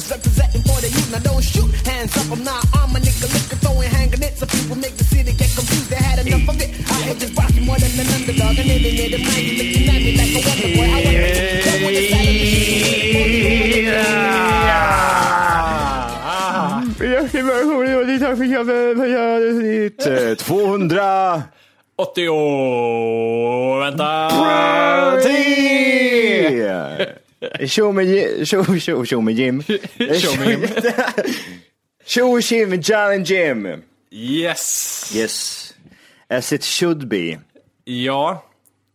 artist representing for the youth. Now don't shoot, hands up, I'm not on my nigga liquor throwing hanging it. So people make the city get confused, they had enough of it. I had just boxing more than an underdog, and it ain't the mind. Looking at me like a wonder boy. I wanna make you go on the side of the Vänta! Tjo med Jim. Tjo med Jim. Tjo Jim, John and Jim. Yes. Yes. As it should be. Ja.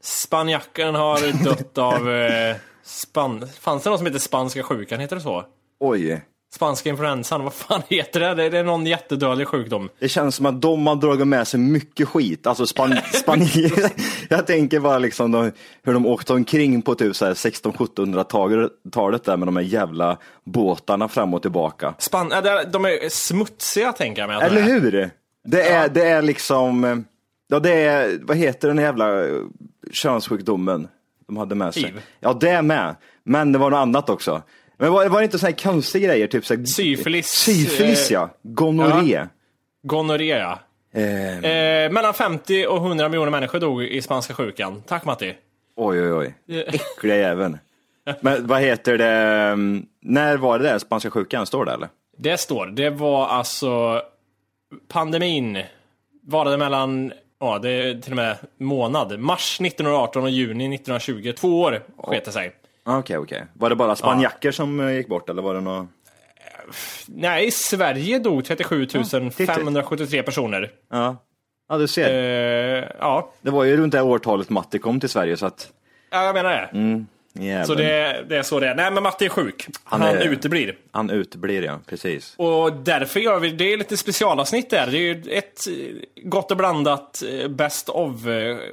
Spanjacken har dött av... Eh, span... Fanns det någon som heter spanska sjukan? Heter det så? Oj. Spanska influensan, vad fan heter det? Det är någon jättedödlig sjukdom. Det känns som att de har dragit med sig mycket skit. Alltså span, Spanien. Jag tänker bara liksom de, hur de åkte omkring på typ 1600-1700-talet där med de här jävla båtarna fram och tillbaka. Span... De är smutsiga tänker jag mig. Eller hur? Det är, det är liksom, eh, ja det är, vad heter den jävla eh, könssjukdomen de hade med sig? Hiv. Ja det är med, men det var något annat också. Men var, var det inte så här konstiga grejer? Typ så här, Syfilis. Syfilis ja, gonorré. Gonorré ja. Eh, Eh, mellan 50 och 100 miljoner människor dog i spanska sjukan. Tack Matti. Oj oj oj, äckliga jäveln. Men vad heter det, mm, när var det där spanska sjukan, står det eller? Det står, det var alltså pandemin varade mellan, ja det är till och med månad, mars 1918 och juni 1920. Två år sket det sig. Okej okej, var det bara spanjacker som eh, gick bort eller var det något? Nej, i Sverige dog 37 573 personer. Ja, ja du ser. Eh, ja, Det var ju runt det årtalet Matti kom till Sverige så att, ja, jag menar det. jäveln. Så det, det är så det är. Nej men Matti är sjuk. Han, Han är- uteblir. Han uteblir ja, precis. Och därför gör vi, det är lite specialavsnitt där. Det är ju ett eh, gott och blandat best of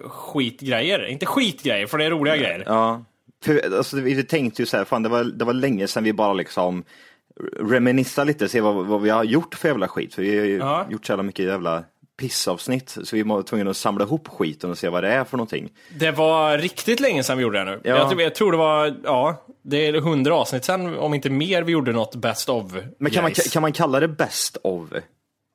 skitgrejer. Inte skitgrejer, för det är roliga grejer. Ja. För, alltså, vi tänkte ju så här, fan det var, det var länge sedan vi bara liksom reminissa lite, se vad, vad vi har gjort för jävla skit. För vi har ju Ja. gjort så jävla mycket jävla pissavsnitt, så vi var tvungna att samla ihop skiten och se vad det är för någonting. Det var riktigt länge sedan vi gjorde det nu. Ja. Jag, tror- jag tror det var, ja, det är hundra avsnitt sedan, om inte mer, vi gjorde något best of. Men kan man, kan man kalla det best of?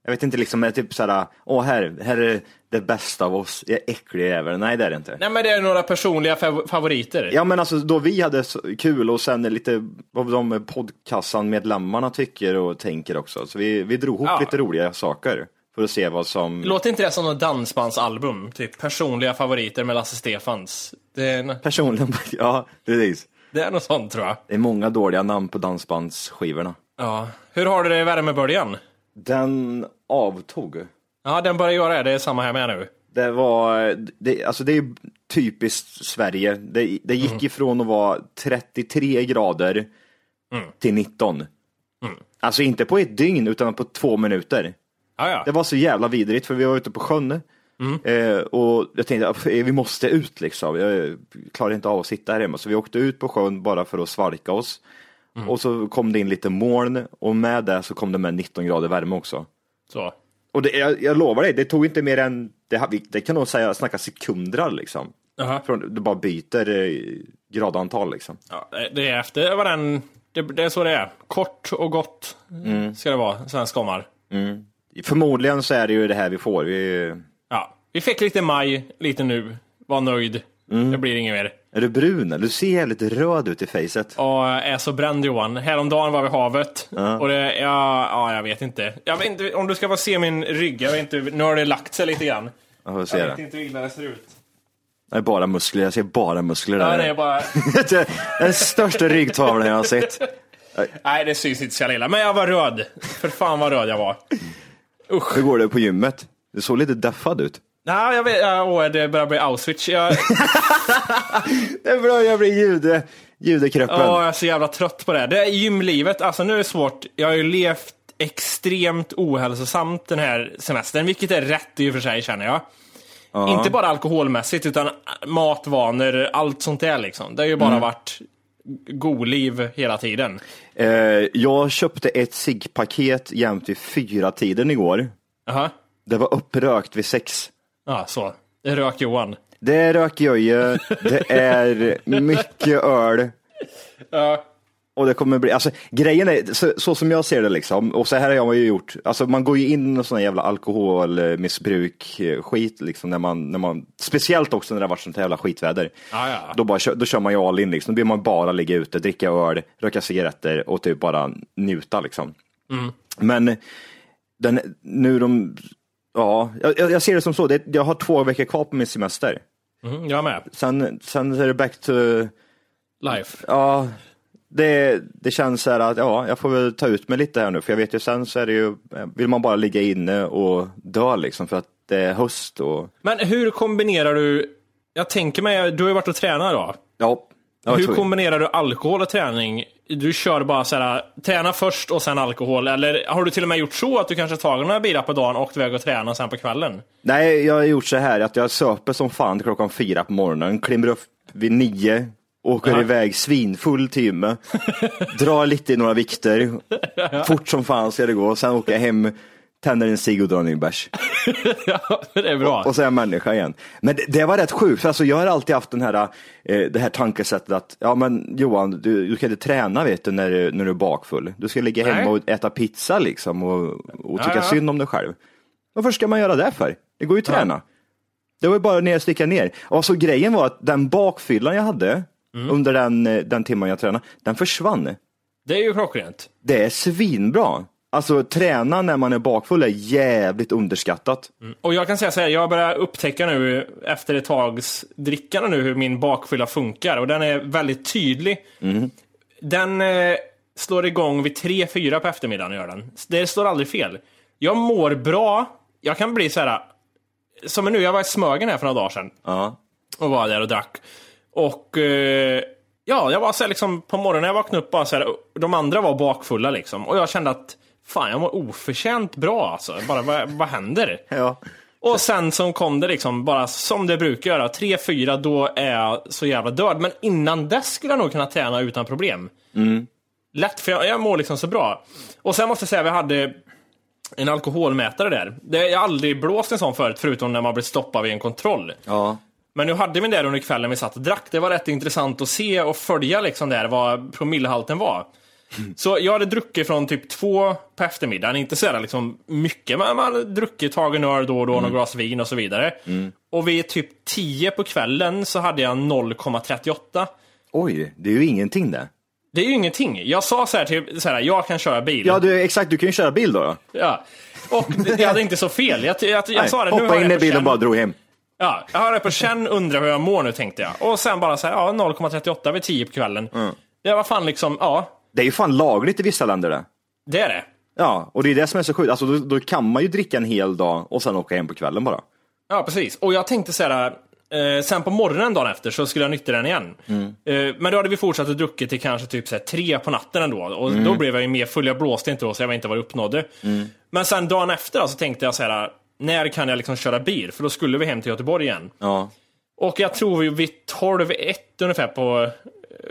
Jag vet inte, liksom typ såhär, åh här, här är det bästa av oss, jag är äcklig jävel. Nej det är det inte. Nej men det är några personliga fav- favoriter. Ja men alltså då vi hade kul och sen lite vad de podcastan medlemmarna tycker och tänker också. Så vi, vi drog ihop Ja. lite roliga saker för att se vad som... Låter inte det som något dansbandsalbum? Typ personliga favoriter med Lasse Stefans. Det är, en, Personligen, ja precis. det är något sånt tror jag. Det är många dåliga namn på dansbandsskivorna. Ja. Hur har du det i värmeböljan? Den avtog. Ja, den börjar göra det. Det är samma här med nu. Det var, det, alltså det är typiskt Sverige. Det, det gick ifrån att vara 33 grader till 19. Alltså inte på ett dygn utan på två minuter. Ja. Det var så jävla vidrigt för vi var ute på sjön. Eh, och jag tänkte att vi måste ut liksom. Jag klarar inte av att sitta här hemma. Så vi åkte ut på sjön bara för att svalka oss. Och så kom det in lite moln och med det så kom det med 19 grader värme också. Så. Och det, jag, jag lovar dig, det tog inte mer än, det, det kan nog säga, snacka sekunder liksom. Jaha. Från, det bara byter eh, gradantal liksom. Ja, det- är efter vad den... Det, det är så det är. Kort och gott ska det vara, svensk sommar. Förmodligen så är det ju det här vi får. Vi, Ja. Vi fick lite maj, lite nu. Var nöjd. Det blir inget mer. Är du brun? Du ser jävligt röd ut i facet. Och är så bränd Johan. Häromdagen var vi i havet. Och det, ja, ja, jag vet inte. Jag vet inte om du ska få se min rygg. Jag vet inte, nu har det lagt sig lite grann. Jag Jag vet det. inte hur illa det ser ut. Det är bara muskler, jag ser bara muskler Ja, där. det är bara... Den största ryggtavlan jag har sett. Nej, det syns inte så jävla illa. Men jag var röd. För fan vad röd jag var. Hur går det på gymmet? Du såg lite deffad ut. Nej, jag vet, ja, åh, det börjar bli Auschwitz. Jag, Det jag blir jude. Judekroppen. åh, jag är så jävla trött på det. Det är gymlivet. Alltså nu är det svårt. Jag har ju levt extremt ohälsosamt den här semestern, vilket är rätt i och för sig känner jag. Inte bara alkoholmässigt, utan matvanor, allt sånt där liksom. Det har ju bara varit godliv hela tiden. Eh, jag köpte ett ciggpaket jämt vid fyra tiden igår. Jaha. Det var upprökt vid sex. Ja, så. Det rök Johan. Det är rökjöje, det är mycket öl Ja. och det kommer bli, alltså grejen är, så, så som jag ser det liksom, och så här har jag ju gjort, alltså man går ju in i sån jävla alkoholmissbruk eh, skit liksom när man, när man, speciellt också när det har varit sånt jävla skitväder. Ja, ja. Då, bara, då kör man ju all in liksom, då blir man bara ligga ute, dricka öl, röka cigaretter och typ bara njuta liksom. Men den, nu de, ja, jag, jag ser det som så, det, jag har två veckor kvar på min semester. Mm, jag med. Sen, sen är det back to, Life. ja, det, det känns så här att ja, jag får väl ta ut mig lite här nu, för jag vet ju sen så är det ju, vill man bara ligga inne och dö liksom för att det är höst och, Men hur kombinerar du, jag tänker mig, du har ju varit och tränat då. ja. Hur kombinerar du alkohol och träning? Du kör bara så här, träna först och sen alkohol, eller har du till och med gjort så att du kanske tagit några bilar på dagen och åkt iväg och tränat sen på kvällen? Nej, jag har gjort så här att jag söper som fan till klockan fyra på morgonen, kliver upp vid nio, åker Ja. iväg svinfull till gymmet, drar lite i några vikter, fort som fan ska det gå, sen åker jag hem, tänder en cigg och drar en bärs. ja, det är bra. Och så är jag människa igen. Men det, det var rätt sjukt, för alltså jag har alltid haft den här, eh, det här tankesättet att, ja men Johan, du, du kan inte träna vet du när, du- när du är bakfull. Du ska ligga hemma Nej. och äta pizza liksom och, och tycka Ja, ja. synd om dig själv. Varför ska man göra det för? Det går ju att träna. Det var ju bara ner och sticka ner. Och så grejen var att den bakfyllan jag hade Mm. under den, eh, den timmen jag tränade, den försvann. Det är ju klockrent. Det är svinbra. Alltså träna när man är bakfull är jävligt underskattat. Och jag kan säga så här, jag börjar upptäcka nu efter ett tags drickande nu hur min bakfylla funkar och den är väldigt tydlig. Den eh, slår igång vid 3-4 på eftermiddagen gör den. Det står aldrig fel. Jag mår bra. Jag kan bli så här. Som nu, jag var i Smögen här för några dagar sedan Ja. och var där och drack. Och eh, ja, jag var så här liksom på morgonen när jag vaknade upp bara så här, de andra var bakfulla liksom. Och jag kände att fan, jag mår oförtjänt bra alltså. Bara vad, vad händer? Ja. Och sen så kom det liksom bara som det brukar göra. 3-4, då är jag så jävla död. Men innan dess skulle jag nog kunna träna utan problem. Lätt, för jag, jag mår liksom så bra. Och sen måste jag säga, vi hade en alkoholmätare där. Det, jag har aldrig blåst en sån förut, förutom när man blir stoppad vid en kontroll. Ja. Men nu hade vi där under kvällen vi satt och drack. Det var rätt intressant att se och följa liksom där vad promillehalten var. Så jag hade druckit från typ två på eftermiddagen, inte så jävla liksom mycket, men man hade druckit, tagit öl då och då, några glas vin och så vidare. Och vid typ 10 på kvällen så hade jag 0,38. Oj, det är ju ingenting det. Det är ju ingenting. Jag sa så här till, så här, jag kan köra bil. Ja, du, exakt. Du kan ju köra bil då. då. Ja. Och jag hade inte så fel. Jag, jag, jag, Nej, sa det, nu hoppa jag in i bilen och bara drog hem. Ja, jag har det på känn, undrar hur jag mår nu tänkte jag. Och sen bara så här, ja 0,38 vid 10 på kvällen. Mm. Det var fan liksom, ja, Det är ju fan lagligt i vissa länder det. det är det. Ja, och det är det som är så sjukt. Alltså, då, då kan man ju dricka en hel dag och sen åka hem på kvällen bara. Ja, precis. Och jag tänkte så här, eh, sen på morgonen dagen efter så skulle jag nyttja den igen. Eh, men då hade vi fortsatt att druckit till kanske typ så tre på natten ändå. Och då blev jag ju mer full, jag blåste inte då så jag vet inte vad jag uppnådde. Men sen dagen efter då, så tänkte jag så här, när kan jag liksom köra bil? För då skulle vi hem till Göteborg igen. Ja. Och jag tror vi vid 12-1 ungefär på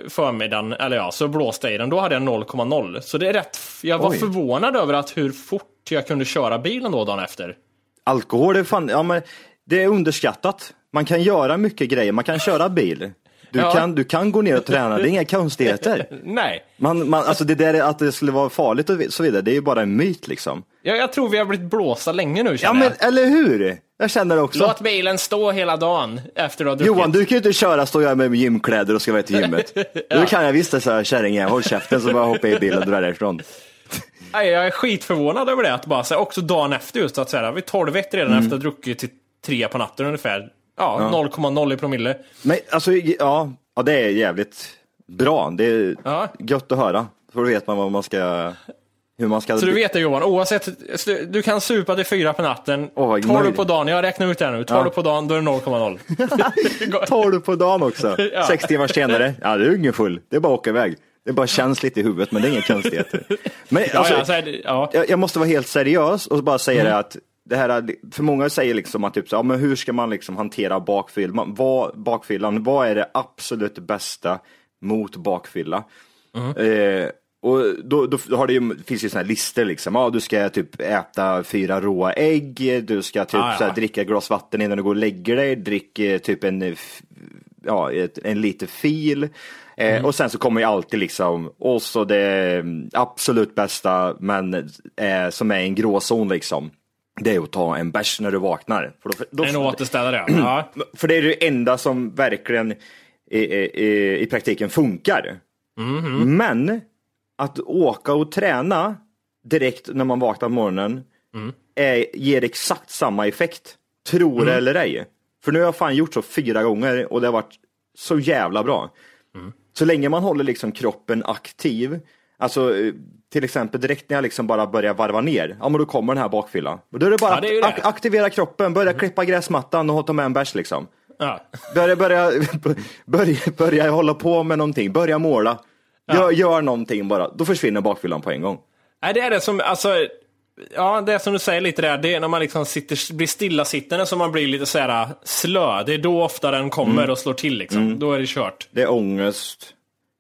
förmiddagen, eller ja, så blåste jag i den. Då hade jag 0,0. Så det är rätt, jag var Oj. förvånad över att hur fort jag kunde köra bilen då dagen efter. Alkohol är fan, ja men det är underskattat. Man kan göra mycket grejer, man kan köra bil. Du, Ja. kan, du kan gå ner och träna, det är inga konstigheter. Nej, Man, man, alltså det där att det skulle vara farligt och så vidare, det är ju bara en myt liksom. Jag, jag tror vi har blivit blåsta länge nu Ja känner men jag. eller hur? Jag känner det också. Låt bilen stå hela dagen efter att ha druckit. Johan, du kan ju inte köra, stå jag med gymkläder och ska vara till gymmet. Då kan jag visst det, så här, kärringen, håll käften så bara hoppa i bilen och dra därifrån. Nej, jag är skitförvånad över det. Att bara, så här, också dagen efter just att säga, vid 12 1 redan Mm. efter att ha druckit till tre på natten ungefär. Ja, 0,0 i promille. Men alltså, ja, ja det är jävligt bra. Det är Ja. gött att höra. För då vet man vad man ska, hur man ska... Så du vet det Johan, oavsett, du kan supa till fyra på natten, vad 12 möjligt. på dagen, jag räknar ut det här nu, 12 på dagen, då är det 0,0. 12 på dagen också. Ja. Sex timmar senare, ja du är ingen full. Det är bara att åka iväg. Det bara känns lite i huvudet, men det är inga konstigheter. Men Ja, alltså, ja, det, ja. jag, jag måste vara helt seriös och bara säga Mm. det att det här, är- för många säger liksom att typ, så, ja, men hur ska man liksom hantera bakfyllan? Vad, bakfyllan, vad är det absolut bästa mot bakfylla? Mm. Eh, och då, då har det ju, finns ju såna här listor liksom. Ja, du ska typ äta fyra råa ägg, du ska typ Ah, ja. så här, dricka ett glas vatten innan du går och lägger dig, drick eh, typ en, eh, ja, ett, en liter fil. Eh, Mm. Och sen så kommer ju alltid liksom, och så det mm, absolut bästa, men eh, som är en gråzon liksom. Det är att ta en bärs när du vaknar. För, då, då, En återställare ja. för det är det enda som verkligen i, i, i praktiken funkar. Mhm. Men att åka och träna direkt när man vaknar på morgonen Mm. är, ger exakt samma effekt. Tror det eller ej. För nu har jag fan gjort så fyra gånger och det har varit så jävla bra. Mm. Så länge man håller liksom kroppen aktiv, alltså eh, till exempel direkt när jag liksom bara börjar varva ner, ja men då kommer den här bakfyllan. Och Då är det bara Ja, det är att ak- aktivera kroppen, börja klippa gräsmattan och ta med en bärs liksom. ja. Börja, börja, börja, börja hålla på med någonting, börja måla. Gör, gör någonting bara, då försvinner bakfyllan på en gång. Nej, det är det som, alltså, ja, det är som du säger lite där, det är när man liksom sitter, blir stillasittande som man blir lite så här slö. Det är då ofta den kommer Mm. och slår till liksom. Då är det kört. Det är ångest,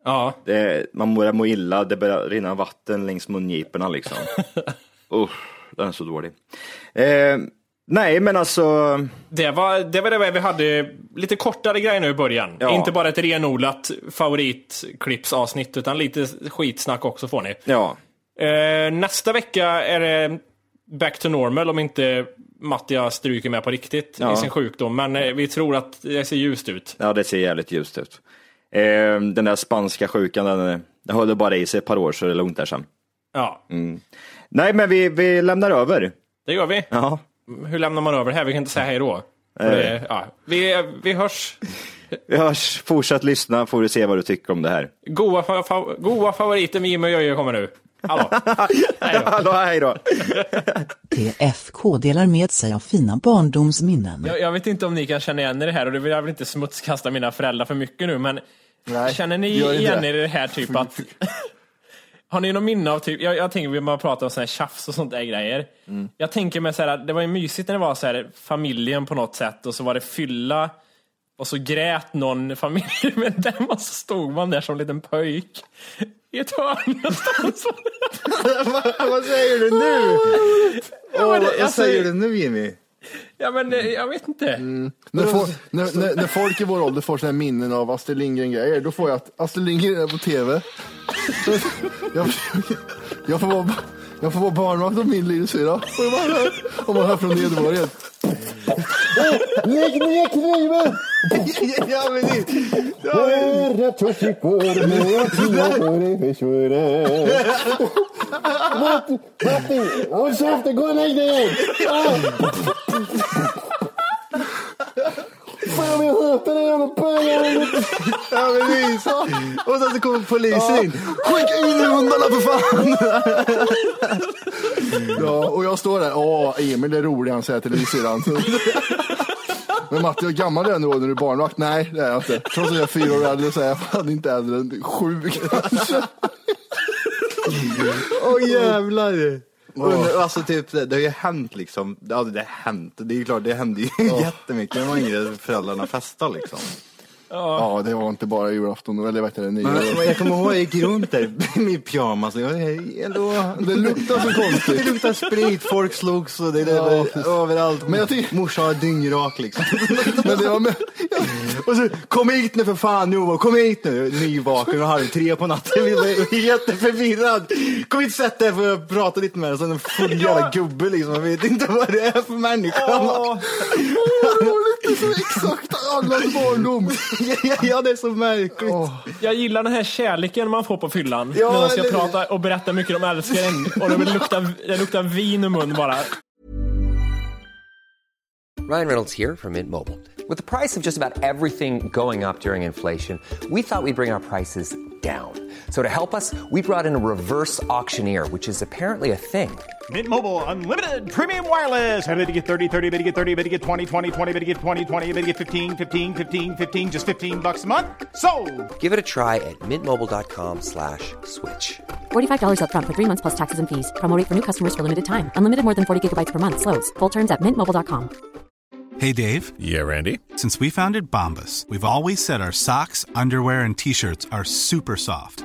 Ja. är, man börjar må illa, det börjar rinna vatten längs mungiporna liksom. Usch, den är så dålig. Eh, nej, men alltså, Det var, det var det vi hade lite kortare grejer nu i början. Ja. Inte bara ett renodlat favoritklippsavsnitt utan lite skitsnack också får ni. ja. Eh, nästa vecka är det back to normal om inte Mattia stryker med på riktigt Ja. i sin sjukdom. Men eh, vi tror att det ser ljust ut. Ja, det ser jävligt ljust ut. Eh, den där spanska sjukan, den, den höll bara i sig ett par år så det är lugnt där sen. Ja, Nej, men vi, vi lämnar över. det gör vi. Ja. Hur lämnar man över det här? Vi kan inte säga hej då. Det, ja. vi, vi hörs. Vi hörs, fortsätt lyssna får vi se vad du tycker om det här. Goa, fa, fa, goa favoriter med Jimmy och Jöje kommer nu. Hallå. Hej då. Hallå, hej då. TFK delar med sig av fina barndomsminnen. Jag, jag vet inte om ni kan känna igen er i det här och det vill jag väl inte smutskasta mina föräldrar för mycket nu men Nej, känner ni igen er i det här typ att Har ni någon minne av typ, jag, jag tänker vi man pratar om sån här tjafs och sånt där grejer. Mm. Jag tänker mig så här, det var ju mysigt när det var så här familjen på något sätt och så var det fylla och så grät någon familjemedlem och så stod man där som liten pöjk i ett hörn någonstans. vad säger du nu? Ja, men det- alltså- nu Jimmy? Ja men eh, jag vet inte. När, fo- när, när, när folk i vår ålder får såna här minnen av Astrid Lindgren-grejer, då får jag att Astrid Lindgren är på TV. jag, jag, får vara, jag får vara barnvakt åt min lillasyrra. Och man hör- och man hör från Nederborgen. Lägg ner kniven! ja, men det, tio på dig försvårar. Matti, Matti, håll käften, gå och lägg dig! Fan, jag hatar den jävla bögen! ja, så. Och sen så kommer polisen in. Skicka in hundarna för fan! Ja, och jag står där. Åh, Emil är rolig, han säger till syrran. Men Matti, hur gammal är du då när du är barnvakt? Nej, det är jag inte. Trots att jag är fyra år äldre så är jag fan inte äldre än sju kanske. Åh jävlar. Undrar, alltså typ, det det har ju hänt liksom. Ja, det har hänt. Det är ju klart, det hände ju jättemycket när man var yngre. Föräldrarna festade liksom. Ja, det var inte bara julafton, eller vad heter det, nyår. men jag kommer ihåg, jag gick runt där i min pyjamas. Och jag, ändå, Det luktar så det konstigt. luktar sprit, folk slogs och det, det var överallt. Men jag tycker- Morsan var dyngrak liksom. Men det var med, Och så, kom hit nu för fan Johan, kom hit nu. Nyvaken och halv tre på natten. Jätteförvirrad. Kom hit sätt dig för att prata lite med dig. Så en full jävla gubbe liksom. Jag vet inte vad det är för människa. Det lite så exakt allas barndom. ja, ja, det är så märkligt. Jag gillar den här kärleken man får på fyllan. Ja, när man ska eller- prata och berätta hur mycket de älskar en. Och det luktar, det luktar vin i mun bara. Ryan Reynolds here from Mint Mobile. With the price of just about everything going up during inflation, we thought we'd bring our prices down. So to help us, we brought in a reverse auctioneer, which is apparently a thing. Mint Mobile unlimited premium wireless. Ready to get 30, 30, bit to get 30, bit to get 20, 20, 20, bit to get 20, 20, bit to get 15, 15, 15, 15 just 15 bucks a month. So, Give it a try at mintmobile.com slash switch. $45 upfront for three months plus taxes and fees. Promo rate for new customers for limited time. Unlimited more than 40 gigabytes per month. Slows. Full terms at mintmobile.com. Hey Dave. Yeah, Randy. Since we founded Bombus, we've always said our socks, underwear, and t-shirts are super soft.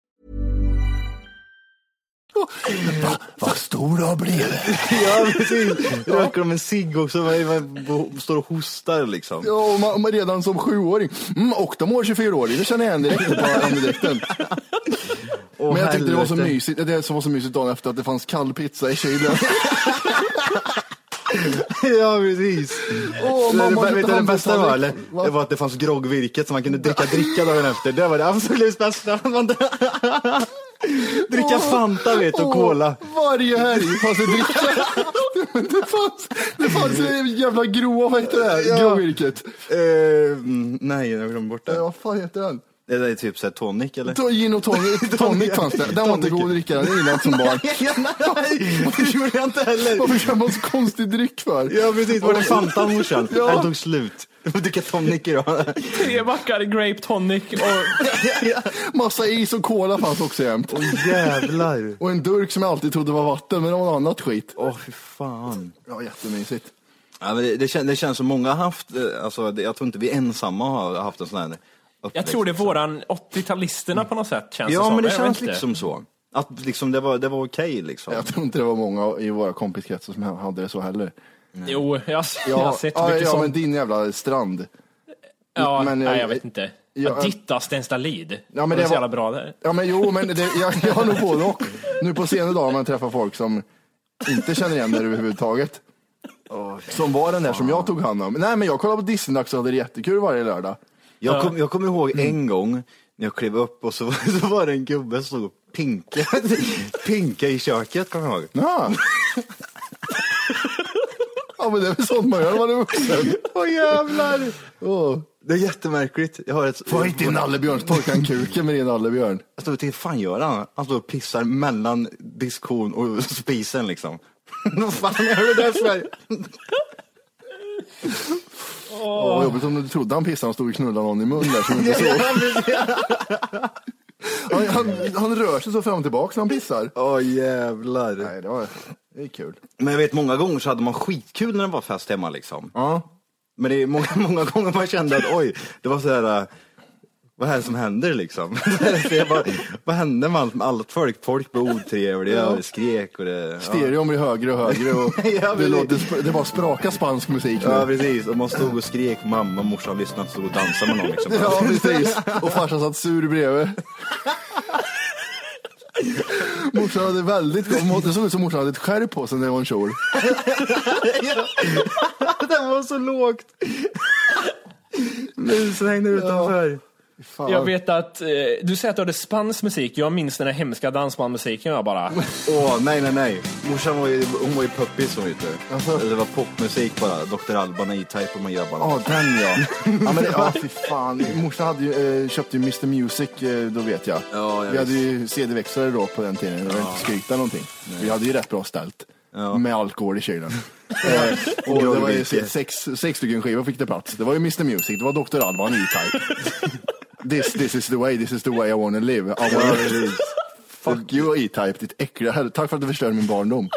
Vad stor du har blivit. Ja, precis. Röker de en cigg också. Man, står och hostar liksom. Ja, och man, man redan som sjuåring. Mm, och de år 24-åring, det känner jag igen direkt på andedräkten. Men jag tyckte det var så mysigt, det som var så mysigt dagen efter att det fanns kall pizza i kylen. Ja, precis. Det, mamma, det, vet du det bästa var? Eller? Va? Det var att det fanns groggvirket som man kunde dricka dricka dagen efter. Det var det absolut bästa. Dricka Fanta vet och Cola. Varje helg fanns det dricka. Det fanns, det fanns det jävla grova, vad heter det? här? Ja. Grovvirket. Eh, nej, jag glömde bort det. Ja, vad fan heter den? Det där är typ såhär tonic eller? To- Gin och tonic, tonic fanns det. Den var inte god att dricka, den gillade jag inte som barn. Nej, det gjorde jag inte heller. Varför köper man så konstig dryck för? Ja precis, var det Fanta morsan? Ja. Den tog slut. Du får dricka tonic idag. Tre backar grape tonic och Massa is och cola fanns också jämt. Åh jävlar. Och en durk som jag alltid trodde var vatten, men det var något annat skit. Åh fy fan. Ja, jättemysigt. Ja, men det, det, kän, det känns som många har haft, eh, alltså, det, jag tror inte vi ensamma har haft en sån här jag uppväxt, tror det är liksom. våran 80-talisterna på något sätt känns Ja som. men det Jag vet känns inte. liksom så. Att liksom det var, det var okej liksom. Jag tror inte det var många i våra kompiskretsar som hade det så heller. Jo, jag, jag har Ja, sett ja, mycket ja sånt. men din jävla strand. Ja, men nej, jag- jag vet inte. Ja, Ja, Ditta Stenstalid. Ja, men det det är så var- jävla bra där. Ja men jo, men det, jag, jag har nog både och. Nu på senare dagar man träffar folk som inte känner igen det överhuvudtaget. Som var den där som jag tog hand om. Nej men jag kollade på Disney-dags och hade det jättekul varje lördag. Jag, kom, jag kommer ihåg en gång när jag klev upp och så, så var det en gubbe som stod och pinka, pinka i köket, kommer jag ihåg. Ja. ja men det är väl sånt man gör när man är vuxen. Åh jävlar! Åh. Det är jättemärkligt. Jag har ett... Få inte din nallebjörn, torka en kuken med din nallebjörn. Jag och tänkte, fan gör han? Han står och pissar mellan diskon och spisen liksom. Vad fan är det där för? Åh, vad jobbigt om du trodde han pissade och stod och knullade någon i mun där som inte såg. Han, han, han rör sig så fram och tillbaka när han pissar. Åh jävlar. Nej, det, var, det är kul. Men jag vet många gånger så hade man skitkul när det var fest hemma liksom. Ja. Men det är många, många gånger man kände att oj, det var så här. Vad är det som händer liksom? Bara, vad hände med allt, med allt folk? Folk blev otrevliga Ja. och det skrek och det... Ja. Stereon blir högre och högre och Ja, det, låter, det var spraka spansk musik nu. Ja precis, och man stod och skrek, mamma och morsan lyssnade och stod och dansade med någon liksom. Ja, precis. Och farsan satt sur bredvid. Morsan hade väldigt gott, det såg ut som morsan hade ett skärp på sig när det var en kjol. Den var så lågt. Musen hängde utanför. Fan. Jag vet att, eh, du säger att du hade spansk musik, jag minns den här hemska dansbandmusiken jag bara. Åh, nej, nej, nej. Morsan var ju, hon var ju puppis hon vet du. Alltså. Det var popmusik bara. Dr. Alban, E-Type och de grabbarna. Ja, den ja. ja, men det, ja fy fan. Morsan hade ju, eh, köpte ju Mr Music, eh, då vet jag. Ja, jag Vi hade ju CD-växlare då på den tiden. Det var inte skryta någonting. Vi hade ju rätt bra ställt. Ja. Med alkohol i kylen. Eh, och det var ju sex, sex stycken skivor fick det plats. Det var ju Mr Music, det var Dr. Alban E-Type. This, this is the way, this is the way I wanna live. I wanna live. Fuck you E-Type, ditt äckliga helvete. Tack för att du förstörde min barndom.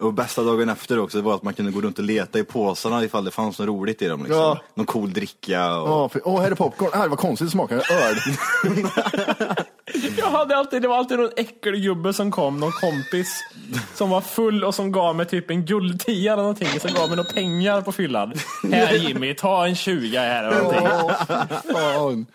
Och bästa dagen efter också, var att man kunde gå runt och leta i påsarna ifall det fanns något roligt i dem. Liksom. Ja. Någon cool dricka. Och... Åh, för- åh, här är popcorn. Ah, var konstigt, det smakade öl. Jag hade alltid, det var alltid någon äckelgubbe som kom, någon kompis som var full och som gav mig typ en guldtia eller någonting, som gav mig några pengar på fyllan. Här Jimmy, ta en 20 här eller någonting. Fan.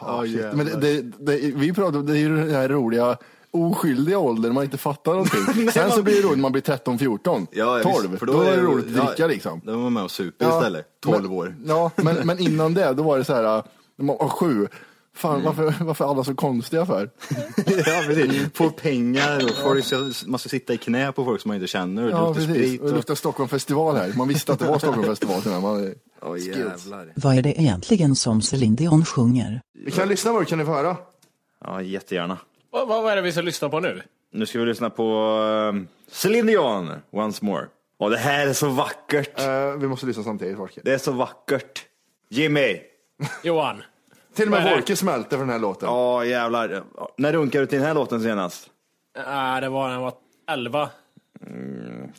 Ah, shit. Men det, det, det, vi pratar om det är ju den här roliga oskyldiga åldern man inte fattar någonting. Sen så blir det roligt när man blir 13-14, Ja, 12. visst, för då, är det roligt att dricka ja, liksom. Då var man med och super istället. 12 men, år. Ja, men, men innan det, då var det så här, när man var sju. Fan, varför, varför är alla så konstiga för? ja, precis. Få pengar och folk ska, man ska sitta i knä på folk som man inte känner. Och det Ja, luktar precis. sprit. Och det luktar Stockholm festival här. Man visste att det var Stockholm festival innan man jävlar. Vad är det egentligen som Céline Dion sjunger? Vi kan lyssna på det, kan ni få höra? Ja, jättegärna. Vad, vad är det vi ska lyssna på nu? Nu ska vi lyssna på uh, Celine Dion, Once More. Och det här är så vackert. Eh, vi måste lyssna samtidigt, Folke. Det är så vackert. Jimmy. Johan. Till och är med det? Folke smälter för den här låten. Ja, jävlar. När runkade du till den här låten senast? Äh, det var när jag var 11.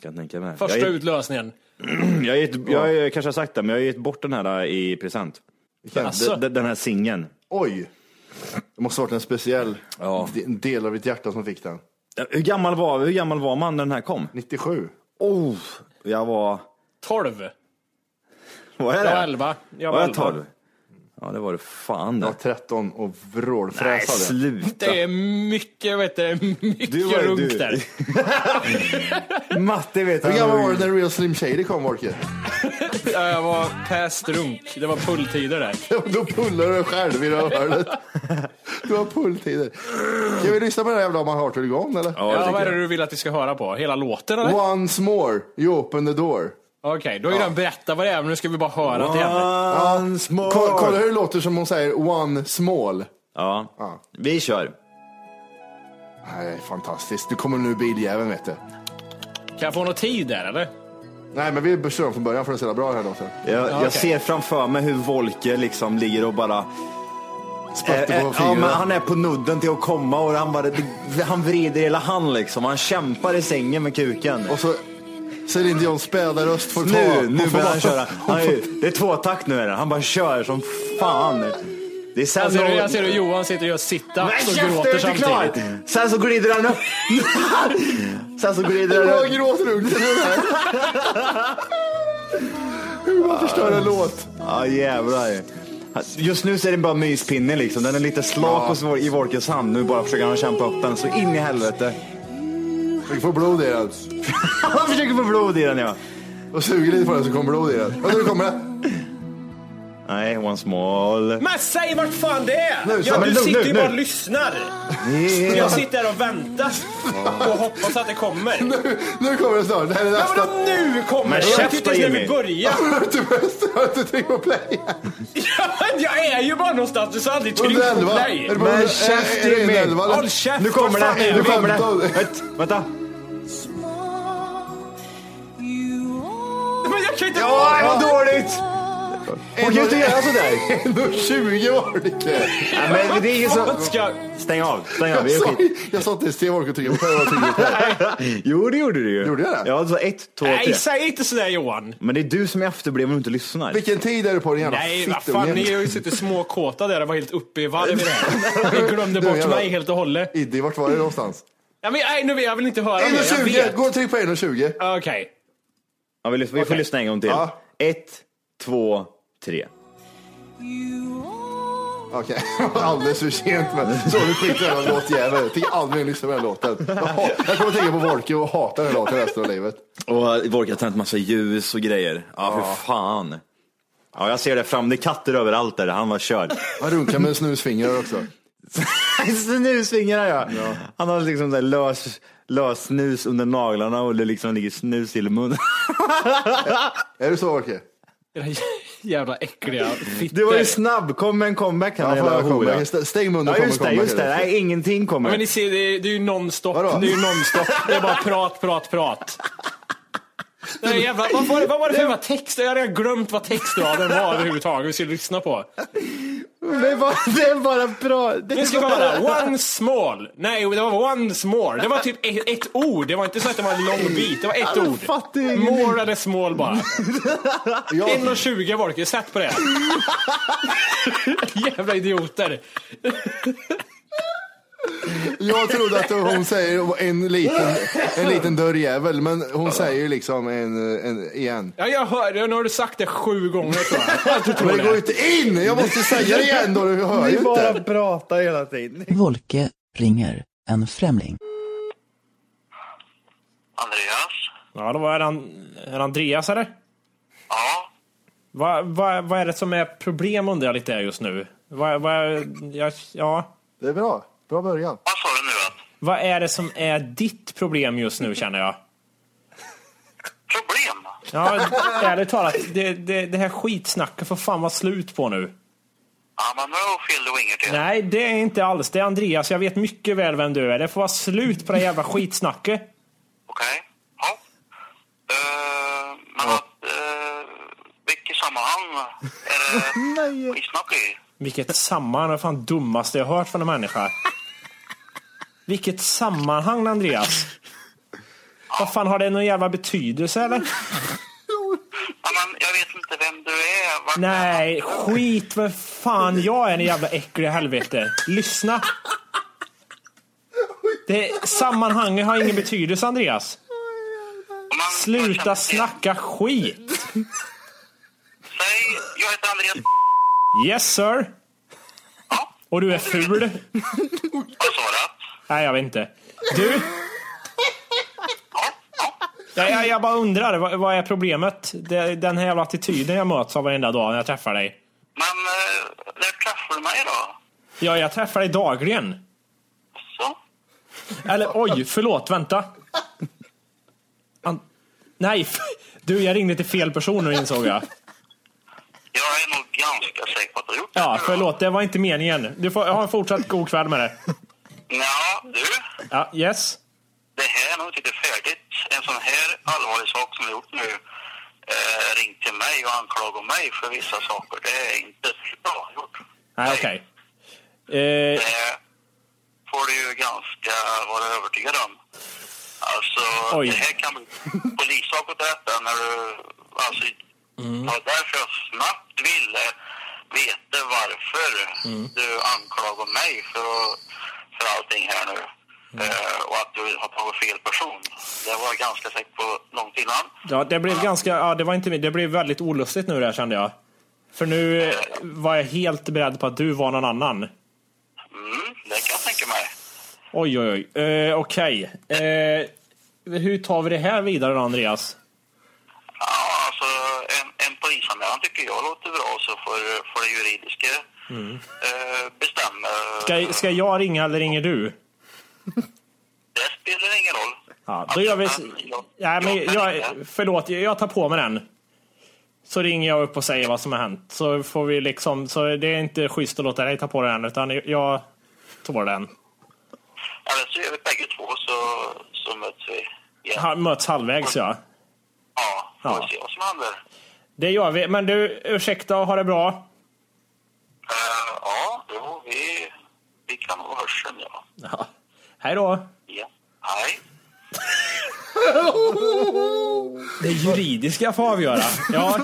Kan tänka mig. Första jag, har utlösningen. jag, har gett, jag har kanske har sagt det, men jag har gett bort den här i present. Alltså. Den, den här singeln. Oj! Det måste ha varit en speciell Ja. del av ditt hjärta som fick den. Hur gammal var, hur gammal var man när den här kom? 97. Oh, jag var... 12. Vad är Jag det? var 11. Jag Var var jag 11. 12? Ja, det var det fan Jag det. var 13 och Nej, vrålfräsade. sluta. Det är mycket, vet du, mycket Du var- runk du- där. Matte vet Hur gammal var du när Real Slim Shady kom, Folke? Ja, jag var past runk. Det var pulltider där. Då pullade du själv i rövhålet. Du har pulltider. Ska vi lyssna på den här jävla Man Go On, eller? Ja, Ja, vad är det jag. du vill att vi ska höra på? Hela låten eller? Once more, you open the door. Okej, då har ju den berättat vad det är, men nu ska vi bara höra det igen. Once more. Kolla, kolla hur det låter som hon säger one small. Ja, Ja. vi kör. Nej, fantastiskt. Du kommer nu biljäveln, vet du. Kan jag få någon tid där eller? Nej, men vi kör från början för den är så jävla bra här låten. Jag, jag okej. ser framför mig hur Volker liksom ligger och bara... Spötte Eh, på eh, fingrar. ja, men han är på nudden till att komma och han, bara, han vrider hela hand liksom. Han kämpar i sängen med kuken. Och så Céline Dions späda röst får ta. Nu, nu börjar han bara- köra. Han är, det är tvåtakt nu är det. Han bara kör som fan. Det är sen Jag ser, så- jag ser hur Johan sitter och gör sit-ups och gråter jag är inte klar! samtidigt. Sen så glider han upp. Sen så glider Hur han många upp. den här? Hur man förstör en låt. Ja jävlar. Just nu så är det bara myspinne liksom. Den är lite slak hos vår- i Volkers hand. Nu bara försöker han kämpa upp den så in i helvete. Vi får blod i den. Han försöker få blod i den ja. Och suger lite på den så kommer blod i den. Vänta, nu kommer det. Nej, one small. Men säg vart fan det är! Nu, ja, men du nu, sitter nu, ju bara och lyssnar. Yeah. Jag sitter här och väntar och hoppas att det kommer. Nu, nu kommer det snart. Det här är Ja, nästa. men då nu kommer Men det! Jag vet inte ens när vi börjar. Du har inte tryckt på play. Ja, men jag är ju bara någonstans, du sa aldrig tryck på 111. play. Men 100 käft, Jimmy. 111, eller? Håll käft! Nu kommer det, nu kommer det. vänta. Kan inte Ja, det var dåligt! Hon kan ju inte göra sådär. 1,20 var det inte. Nej, men det är ingen som... Ska... Stäng av, stäng av. Det är Jag sa-. Jag sa inte vad du trycker på själv. Jag på själv. Jo, det gjorde du ju. Gjorde jag det? Ja, så ett, två, tre. Nej, säg inte sådär Johan. Men det är du som är efterbliven och inte lyssnar. Vilken tid är det på din jävla Nej, vad fan, ni har ju suttit småkåta där och var helt uppe i varv i det här. Ni glömde Du, bort mig helt och hållet. Iddi, vart var det någonstans? Ja, men, nej, nu vill jag vill inte höra mer. Jag 1,20! vet. Gå och tryck på 1,20. Okej. Ja, vi, lyssnar, vi får lyssna en gång till. Ja. Ett, två, tre. Okej, alldeles för sent men så du skiter i den här låtjäveln. Jag tänker aldrig lyssna på den här låten. Jag, hat, jag kommer att tänka på Volke och hata den här låten resten av livet. Och Volker har tänt massa ljus och grejer. Ja, för fan. Ja, jag ser det fram. Det är katter överallt där. Han var körd. Han runkar med snusfingrar också. Snusfingrar ja. Han har liksom där lös, lös snus under naglarna och det liksom ligger snus i munnen. Är det så? Era jävla äckliga fittor. Du var ju snabb. Kom med en comeback här Ja? Stä- Stäng munnen Ja och just kom det, med just det. comeback. Nej, ingenting Ja, kommer. men ni ser, det är, det är ju nonstop. Det är ju nonstop. Det är bara prat, prat, prat. Är jävla, vad, var vad var det för jävla text? Jag har redan glömt vad textraden var överhuvudtaget vi skulle lyssna på. Det bara, det är bara bra. Det Det ska vara one small. Nej, det var once more. Det var typ ett, ett ord. Det var inte så att det var en lång bit. Det var ett ord. More eller small bara. 1,20 var det. Sätt på det. Jävla idioter. Jag trodde att hon säger en liten, en liten dörrjävel, men hon säger ju liksom en, en igen. Ja, jag hör. Nu har du sagt det sju gånger tror jag. Att du tror Men det går ju det. inte in! Jag måste säga det igen då, du hör ju Ni bara inte. pratar hela tiden. Volke ringer en främling. Andreas? Ja, då var det, an, är det Andreas eller? Ja? Vad vad- vad är det som är problem undrar jag lite just nu? Vad, vad, ja, ja. Det är bra. Bra början. Vad sa du nu att? vad är det som är ditt problem just nu känner jag? Problem? Ja, ärligt talat, det, det, det här skitsnacket får fan vara slut på nu. Ja, men du ringer till. Nej, det är inte alls. Det är Andreas. Jag vet mycket väl vem du är. Det får vara slut på det jävla skitsnacket. Okej? Ja. Uh, men att... Uh, vilket sammanhang är det skitsnack i? Vilket sammanhang. Det är fan dummaste jag hört från en människa. Vilket sammanhang, Andreas? Vad fan, har det någon jävla betydelse eller? Ja, men jag vet inte vem du är. Vart Nej, skit vad fan jag är en jävla äcklig helvete. Lyssna. Det, sammanhanget har ingen betydelse, Andreas. man, Sluta snacka skit. Säg, jag heter Andreas. Yes sir. Och du är ful. Du? Nej, jag vet inte. Du? Jag, jag, jag bara undrar, vad, vad är problemet? Det, den här jävla attityden jag möts av varenda dag när jag träffar dig. Men uh, när träffar du mig då? Ja, jag träffar dig dagligen. Så? Eller oj, förlåt, vänta. An nej, du jag ringde till fel person nu insåg jag. Jag är nog ganska säker på att du har gjort det. Ja, förlåt, det var inte meningen. Du får ha en fortsatt god kväll med det. Ja, du. Ja, yes. Det här är nog inte färdigt. En sån här allvarlig sak som du gjort nu. Eh, ring till mig och anklaga mig för vissa saker. Det är inte bra gjort. Nej, okej. Eh, Det får du ju ganska vara övertygad om. Alltså, Oj. det här kan bli polissak åt detta när du... Alltså, Mm. det var därför jag snabbt ville veta varför Mm. du anklagar mig för, för allting här nu. Mm. Eh, och att du har tagit fel person. Det var jag ganska säker på långt innan. ja, det blev ganska, ja, det var inte, det blev väldigt olustigt nu där kände jag. För nu eh, var jag helt beredd på att du var någon annan. Mm, det kan jag tänka mig. Oj, oj, oj. Eh, Okej. Eh, hur tar vi det här vidare då, Andreas? Ja, alltså en, en polisanmälan tycker jag låter bra så får det juridiska Mm. eh, bestämma. Ska, ska jag ringa eller ringer du? Det spelar ingen roll. Ja, då gör vi... Nej, men jag, förlåt, jag tar på mig den. Så ringer jag upp och säger vad som har hänt. Så får vi liksom... Så det är inte schysst att låta dig ta på den, utan jag tar den. Eller så gör vi bägge två så, så möts vi igen. Ha, möts halvvägs, ja. Ja, får Ja. vi se vad som händer. Det gör vi. Men du, ursäkta och ha det bra. Eh, ja, jo, vi, vi kan nog hörseln, ja. Ja. Hej då. ja. Hej. Det juridiska får avgöra. Ja.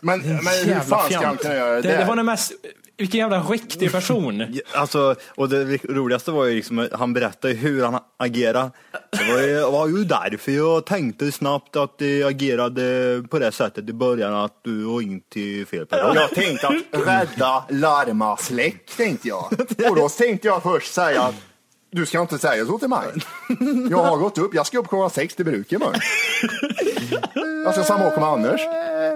Men, men hur fan ska han kunna göra det? det? Det var den mest... Vilken jävla riktig person. Alltså, och det roligaste var ju liksom, han berättade hur han agerade. Det var ju, var ju därför jag tänkte snabbt att jag agerade på det sättet i början, att du var inte till fel person. Jag tänkte att rädda, larma, släck tänkte jag. Och då tänkte jag först säga att du ska inte säga så till mig. Jag har gått upp, jag ska upp klockan sex till bruket imorgon. Jag ska samåka med Anders.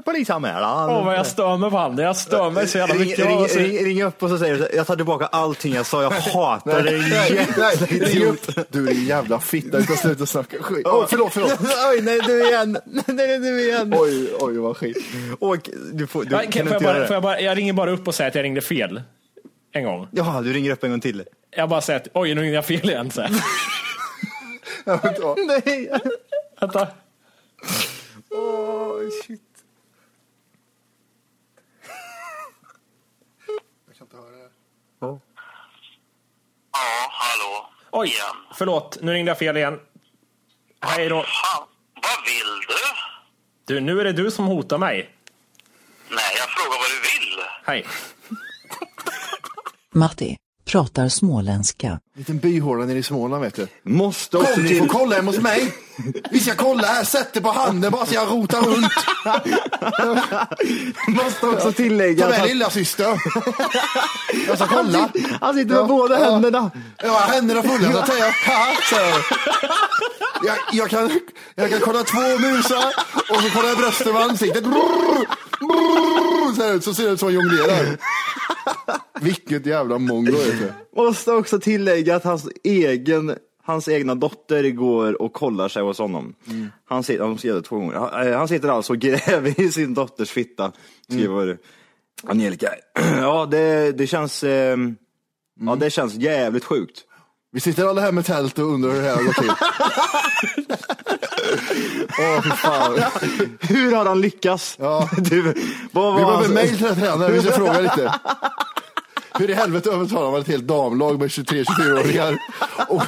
Polisanmälan. Åh vad jag stör mig på han. Jag stör mig så jävla Ring, mycket. ring, Alltså, ring, ring upp och så säger du, jag tar tillbaka allting jag sa, jag hatar dig ring upp. Du är en jävla fitta, du ska sluta snacka skit. Åh, förlåt, förlåt. Oj, nej du igen. Nej, nej, du igen. Oj, oj vad skit. Och, du får, du, Ja, kan kan, får jag, bara, får jag, bara, jag ringer bara upp och säger att jag ringde fel. En gång. Jaha, du ringer upp en gång till. Jag bara säger att oj, nu ringde jag fel igen. Så. Nej. Vänta. Åh, shit. Ja, hallå. Oj, Igen. förlåt. Nu ringde jag fel igen. Hej då. Fan, vad vill du? Du, nu är det du som hotar mig. Nej, jag frågar vad du vill. Hej. Matti pratar småländska. En liten byhåla nere i Småland vet du. Måste också Kom, ni får kolla hemma hos mig. Vi ska kolla här, sätt det på handen bara så jag rotar runt. Måste också tillägga Ta att med han, lilla syster. Jag ska kolla. han sitter med båda händerna. Ja, händerna fulla så att säga. Ha, så. Jag, jag, kan, jag kan kolla två musar och så kollar jag brösten med ansiktet. Brrr, brrr, så, här, så ser det ut som en jonglerar. Vilket jävla mongo. Måste också tillägga att hans egen Hans egna dotter går och kollar sig hos honom. Han, sitter, han, sitter två gånger. Han, eh, han sitter alltså och gräver i sin dotters fitta, skriver Angelica. Ja, det, det känns eh, Ja, det känns jävligt sjukt. Vi sitter alla här med tält och undrar hur det här har gått till. Åh, fy fan. Hur har han lyckats? Ja. Du, vad Vi var behöver hans- mejl till den här tränaren, vi ska fråga lite. Hur i helvete övertalar man ett helt damlag med 23-24-åringar och,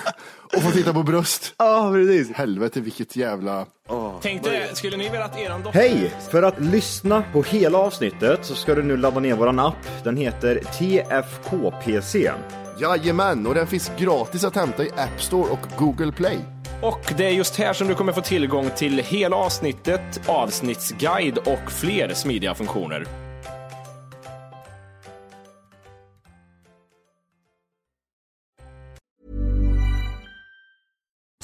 och få titta på bröst? Ja, precis. Helvete vilket jävla... Tänkte det, skulle ni vilja att eran dotter... Hej! För att lyssna på hela avsnittet så ska du nu ladda ner våran app. Den heter TFKPC. Jajamän, och den finns gratis att hämta i App Store och Google Play. Och det är just här som du kommer få tillgång till hela avsnittet, avsnittsguide och fler smidiga funktioner.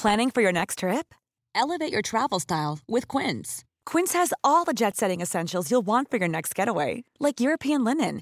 Planning for your next trip? Elevate your travel style with Quince. Quince has all the jet setting essentials you'll want for your next getaway, like European linen,